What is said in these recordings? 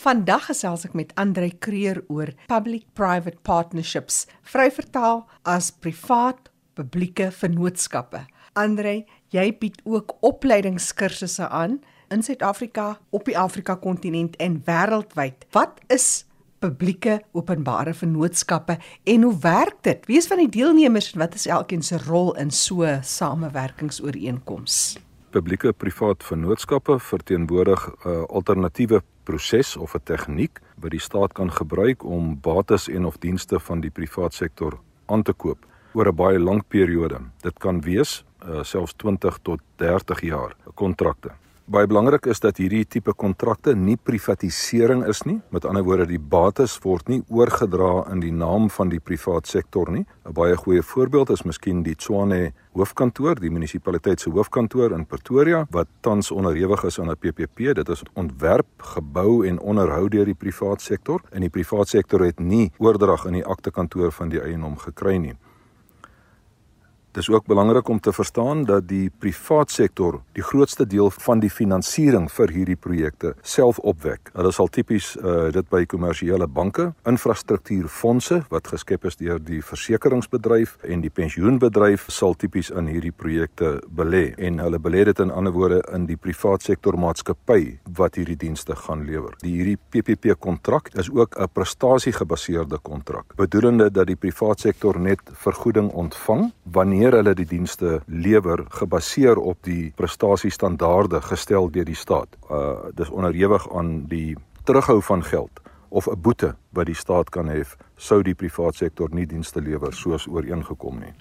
Vandag gesels ek met Andre Kreer oor public-private partnerships, vryvertaal as privaat publieke vennootskappe. Andre, jy bied ook opleidingskursusse aan in Suid-Afrika, op die Afrika kontinent en wêreldwyd. Wat is publieke openbare vennootskappe en hoe werk dit? Wie is van die deelnemers en wat is elkeen se rol in so 'n samewerkingsooreenkoms? Publieke privaat vennootskappe verteenwoordig uh, alternatiewe proses of 'n tegniek wat die staat kan gebruik om bates en of dienste van die privaat sektor aan te koop oor 'n baie lang periode. Dit kan wees uh, selfs 20 tot 30 jaar kontrakte. Baie belangrik is dat hierdie tipe kontrakte nie privatisering is nie. Met ander woorde, die bates word nie oorgedra in die naam van die privaat sektor nie. 'n Baie goeie voorbeeld is miskien die Tshwane hoofkantoor, die munisipaliteit se hoofkantoor in Pretoria wat tans onderhewig is aan 'n PPP. Dit is ontwerp, gebou en onderhou deur die privaat sektor en die privaat sektor het nie oordrag in die akte kantoor van die eienaam gekry nie. Dis ook belangrik om te verstaan dat die privaat sektor die grootste deel van die finansiering vir hierdie projekte self opwek. Hulle sal tipies uh, dit by kommersiële banke, infrastruktuurfondse wat geskep is deur die versekeringsbedryf en die pensioenbedryf sal tipies in hierdie projekte belê en hulle belê dit in ander woorde in die privaat sektor maatskappy wat hierdie dienste gaan lewer. Die hierdie PPP kontrak is ook 'n prestasiegebaseerde kontrak, bedoelende dat die privaat sektor net vergoeding ontvang wanneer wanneer hulle die dienste lewer gebaseer op die prestasiestandaarde gestel deur die staat. Uh dis onderhewig aan die terughou van geld of 'n boete wat die staat kan hê sou die privaat sektor nie dienste lewer soos ooreengekom nie.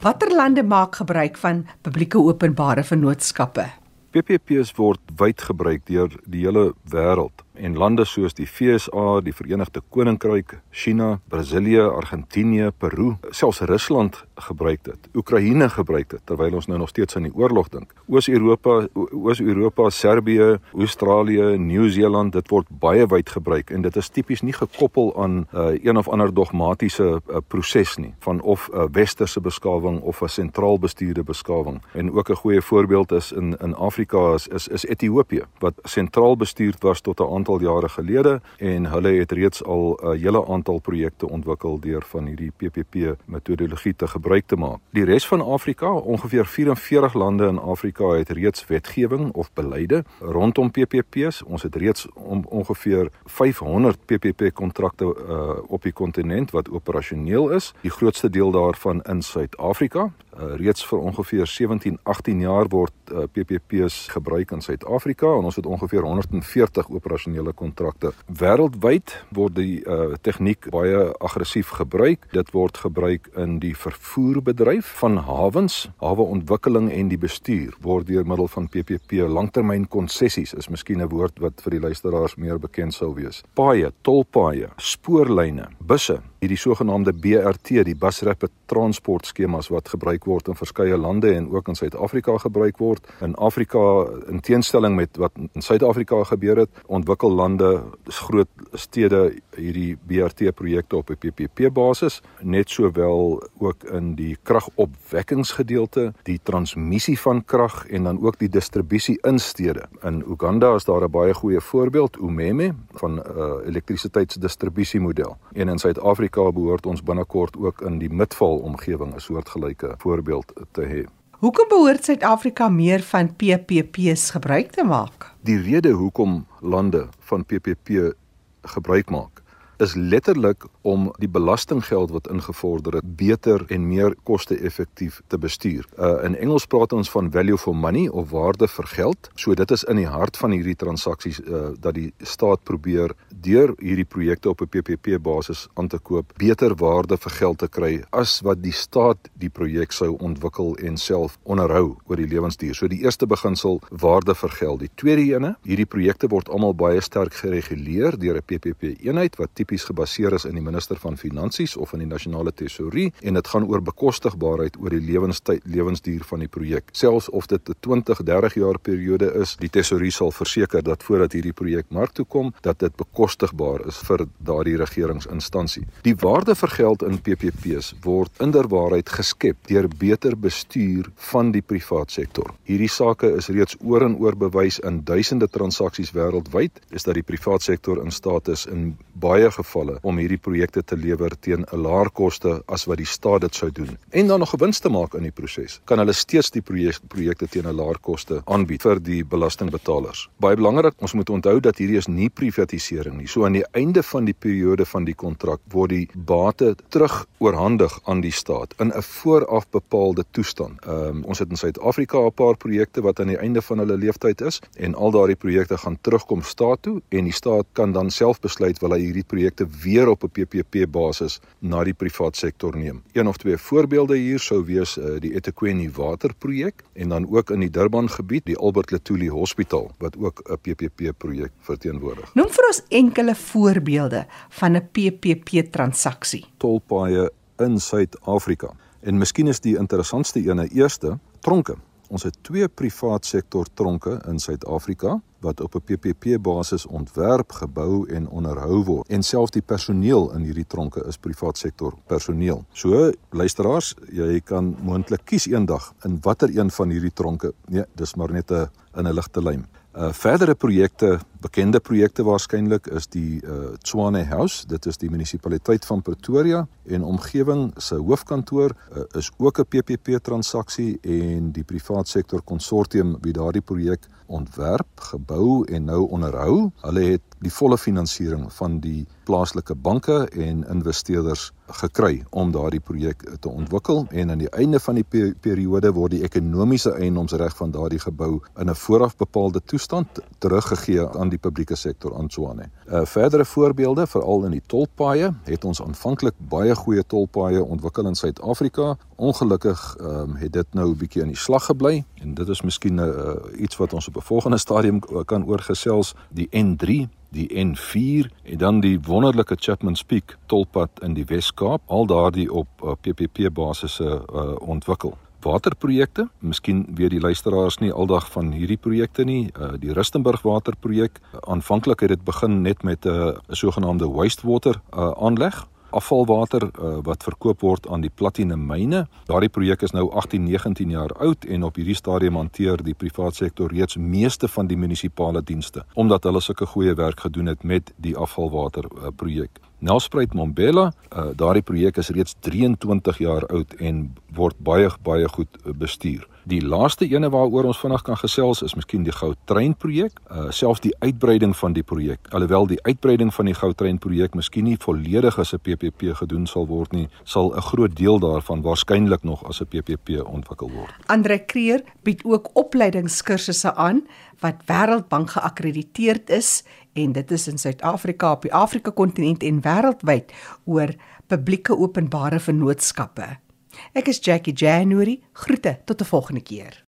Watter lande maak gebruik van publieke openbare vennootskappe? PPP's word wyd gebruik deur die hele wêreld en lande soos die FSA, die Verenigde Koninkryk, China, Brasilië, Argentinië, Peru, selfs Rusland gebruik dit. Oekraïne gebruik dit terwyl ons nou nog steeds aan die oorlog dink. Oos-Europa, Oos-Europa, Servië, Australië, Nieu-Seeland, dit word baie wyd gebruik en dit is tipies nie gekoppel aan uh, een of ander dogmatiese uh, proses nie van of 'n uh, westerse beskawing of 'n sentraal bestuurde beskawing. En ook 'n goeie voorbeeld is in in Afrika is is, is Ethiopië wat sentraal bestuurd was tot 'n aantal jare gelede en hulle het reeds al 'n hele aantal projekte ontwikkel deur van hierdie PPP metodologie te gebruik te maak. Die res van Afrika, ongeveer 44 lande in Afrika het reeds wetgewing of beleide rondom PPP's. Ons het reeds om, ongeveer 500 PPP kontrakte uh, op die kontinent wat operasioneel is. Die grootste deel daarvan in Suid-Afrika. Uh, reeds vir ongeveer 17-18 jaar word uh, PPP's gebruik in Suid-Afrika en ons het ongeveer 140 operasionele kontrakte. Wêreldwyd word die uh, tegniek baie aggressief gebruik. Dit word gebruik in die vervoerbedryf van hawens, haweontwikkeling en die bestuur word deur middel van PPP langtermyn konsessies is miskien 'n woord wat vir die luisteraars meer bekend sou wees. Paaie, tolpaaie, spoorlyne, busse, hierdie sogenaamde BRT, die Bus Rapid Transport skemas wat gebruik word in verskeie lande en ook in Suid-Afrika gebruik word. In Afrika in teenstelling met wat in Suid-Afrika gebeur het, ontwikkel lande, groot stede hierdie BRT projekte op 'n PPP basis, net sowel ook in die kragopwekkingsgedeelte, die transmissie van krag en dan ook die distribusie in stede. In Uganda is daar 'n baie goeie voorbeeld, Umeme van 'n uh, elektrisiteitsdistribusiemodel. En in Suid-Afrika Suid-Afrika behoort ons binnekort ook in die Midval omgewing 'n soortgelyke voorbeeld te hê. Hoekom behoort Suid-Afrika meer van PPP's gebruik te maak? Die rede hoekom lande van PPP gebruik maak is letterlik om die belastinggeld wat ingevorder het beter en meer koste-effektief te bestuur. Uh in Engels praat ons van value for money of waarde vir geld. So dit is in die hart van hierdie transaksies uh dat die staat probeer deur hierdie projekte op 'n PPP basis aan te koop, beter waarde vir geld te kry as wat die staat die projek sou ontwikkel en self onderhou oor die lewensduur. So die eerste beginsel waarde vir geld. Die tweede ene, hierdie projekte word almal baie sterk gereguleer deur 'n PPP eenheid wat tipies gebaseer is in die minister van finansies of in die nasionale tesourie en dit gaan oor bekostigbaarheid oor die lewenstyd lewensduur van die projek. Selfs of dit 'n 20, 30 jaar periode is, die tesourie sal verseker dat voordat hierdie projek mark toe kom, dat dit bekostig bekostigbaar is vir daardie regeringsinstansie. Die waarde vir geld in PPP's word inderwaarheid geskep deur beter bestuur van die privaat sektor. Hierdie sake is reeds oor en oor bewys in duisende transaksies wêreldwyd is dat die privaat sektor in staat is in baie gevalle om hierdie projekte te lewer teen 'n laer koste as wat die staat dit sou doen en dan nog gewins te maak in die proses. Kan hulle steeds die projek, projekte teen 'n laer koste aanbied vir die belastingbetalers. Baie belangrik, ons moet onthou dat hierdie is nie privatisering nie. So aan die einde van die periode van die kontrak word die bate terug oorhandig aan die staat in 'n vooraf bepaalde toestand. Ehm um, ons het in Suid-Afrika 'n paar projekte wat aan die einde van hulle lewensduur is en al daardie projekte gaan terugkom staat toe en die staat kan dan self besluit wil hy hierdie projekte weer op 'n PPP basis na die privaat sektor neem. Een of twee voorbeelde hier sou wees uh, die eThekwini waterprojek en dan ook in die Durban gebied die Albert Lutuli Hospitaal wat ook 'n PPP projek verteenwoordig. Noem vir ons enkele voorbeelde van 'n PPP transaksie. Tolpaaie in Suid-Afrika. En miskien is die interessantste ene eerste tronke. Ons het twee privaat sektor tronke in Suid-Afrika wat op 'n PPP basis ontwerp, gebou en onderhou word. En selfs die personeel in hierdie tronke is privaat sektor personeel. So, luisteraars, jy kan moontlik kies eendag in watter een van hierdie tronke. Nee, dis maar net 'n in 'n ligte lyn. Uh verdere projekte, bekende projekte waarskynlik is die uh Tswane House. Dit is die munisipaliteit van Pretoria en omgewing se hoofkantoor uh, is ook 'n PPP transaksie en die privaat sektor konsortium wie daardie projek ontwerp, gebou en nou onderhou. Hulle het die volle finansiering van die plaaslike banke en investeerders gekry om daardie projek te ontwikkel en aan die einde van die per periode word die ekonomiese eiendomsreg van daardie gebou in 'n vooraf bepaalde toestand teruggegee aan die publieke sektor aan Swane. Uh verdere voorbeelde veral in die tolpaaie het ons aanvanklik baie goeie tolpaaie ontwikkel in Suid-Afrika. Ongelukkig ehm um, het dit nou 'n bietjie in die slag gebly en dit is miskien uh, iets wat ons op 'n volgende stadium kan oorgesels, die N3 die N4 en dan die wonderlike Chapman's Peak tolpad in die Wes-Kaap, al daardie op uh, PPP basisse uh, ontwikkel. Waterprojekte, miskien weet die luisteraars nie aldag van hierdie projekte nie. Uh, die Rustenburg waterprojek, aanvanklik het dit begin net met 'n uh, sogenaamde wastewater uh, aanleg afvalwater uh, wat verkoop word aan die Platinum myne. Daardie projek is nou 18, 19 jaar oud en op hierdie stadium hanteer die privaat sektor reeds meeste van die munisipale dienste omdat hulle sulke goeie werk gedoen het met die afvalwater uh, projek. Nelspruit Mombela, uh, daardie projek is reeds 23 jaar oud en word baie baie goed bestuur. Die laaste ene waaroor ons vanaand kan gesels is miskien die Goudtrein projek, uh selfs die uitbreiding van die projek. Alhoewel die uitbreiding van die Goudtrein projek miskien nie volledig as 'n PPP gedoen sal word nie, sal 'n groot deel daarvan waarskynlik nog as 'n PPP ontwikkel word. Andre Kreer bied ook opleidingskursusse aan wat Wêreldbank geakkrediteerd is en dit is in Suid-Afrika, op die Afrika kontinent en wêreldwyd oor publieke openbare vennootskappe. Ek is Jackie January. Groete tot 'n volgende keer.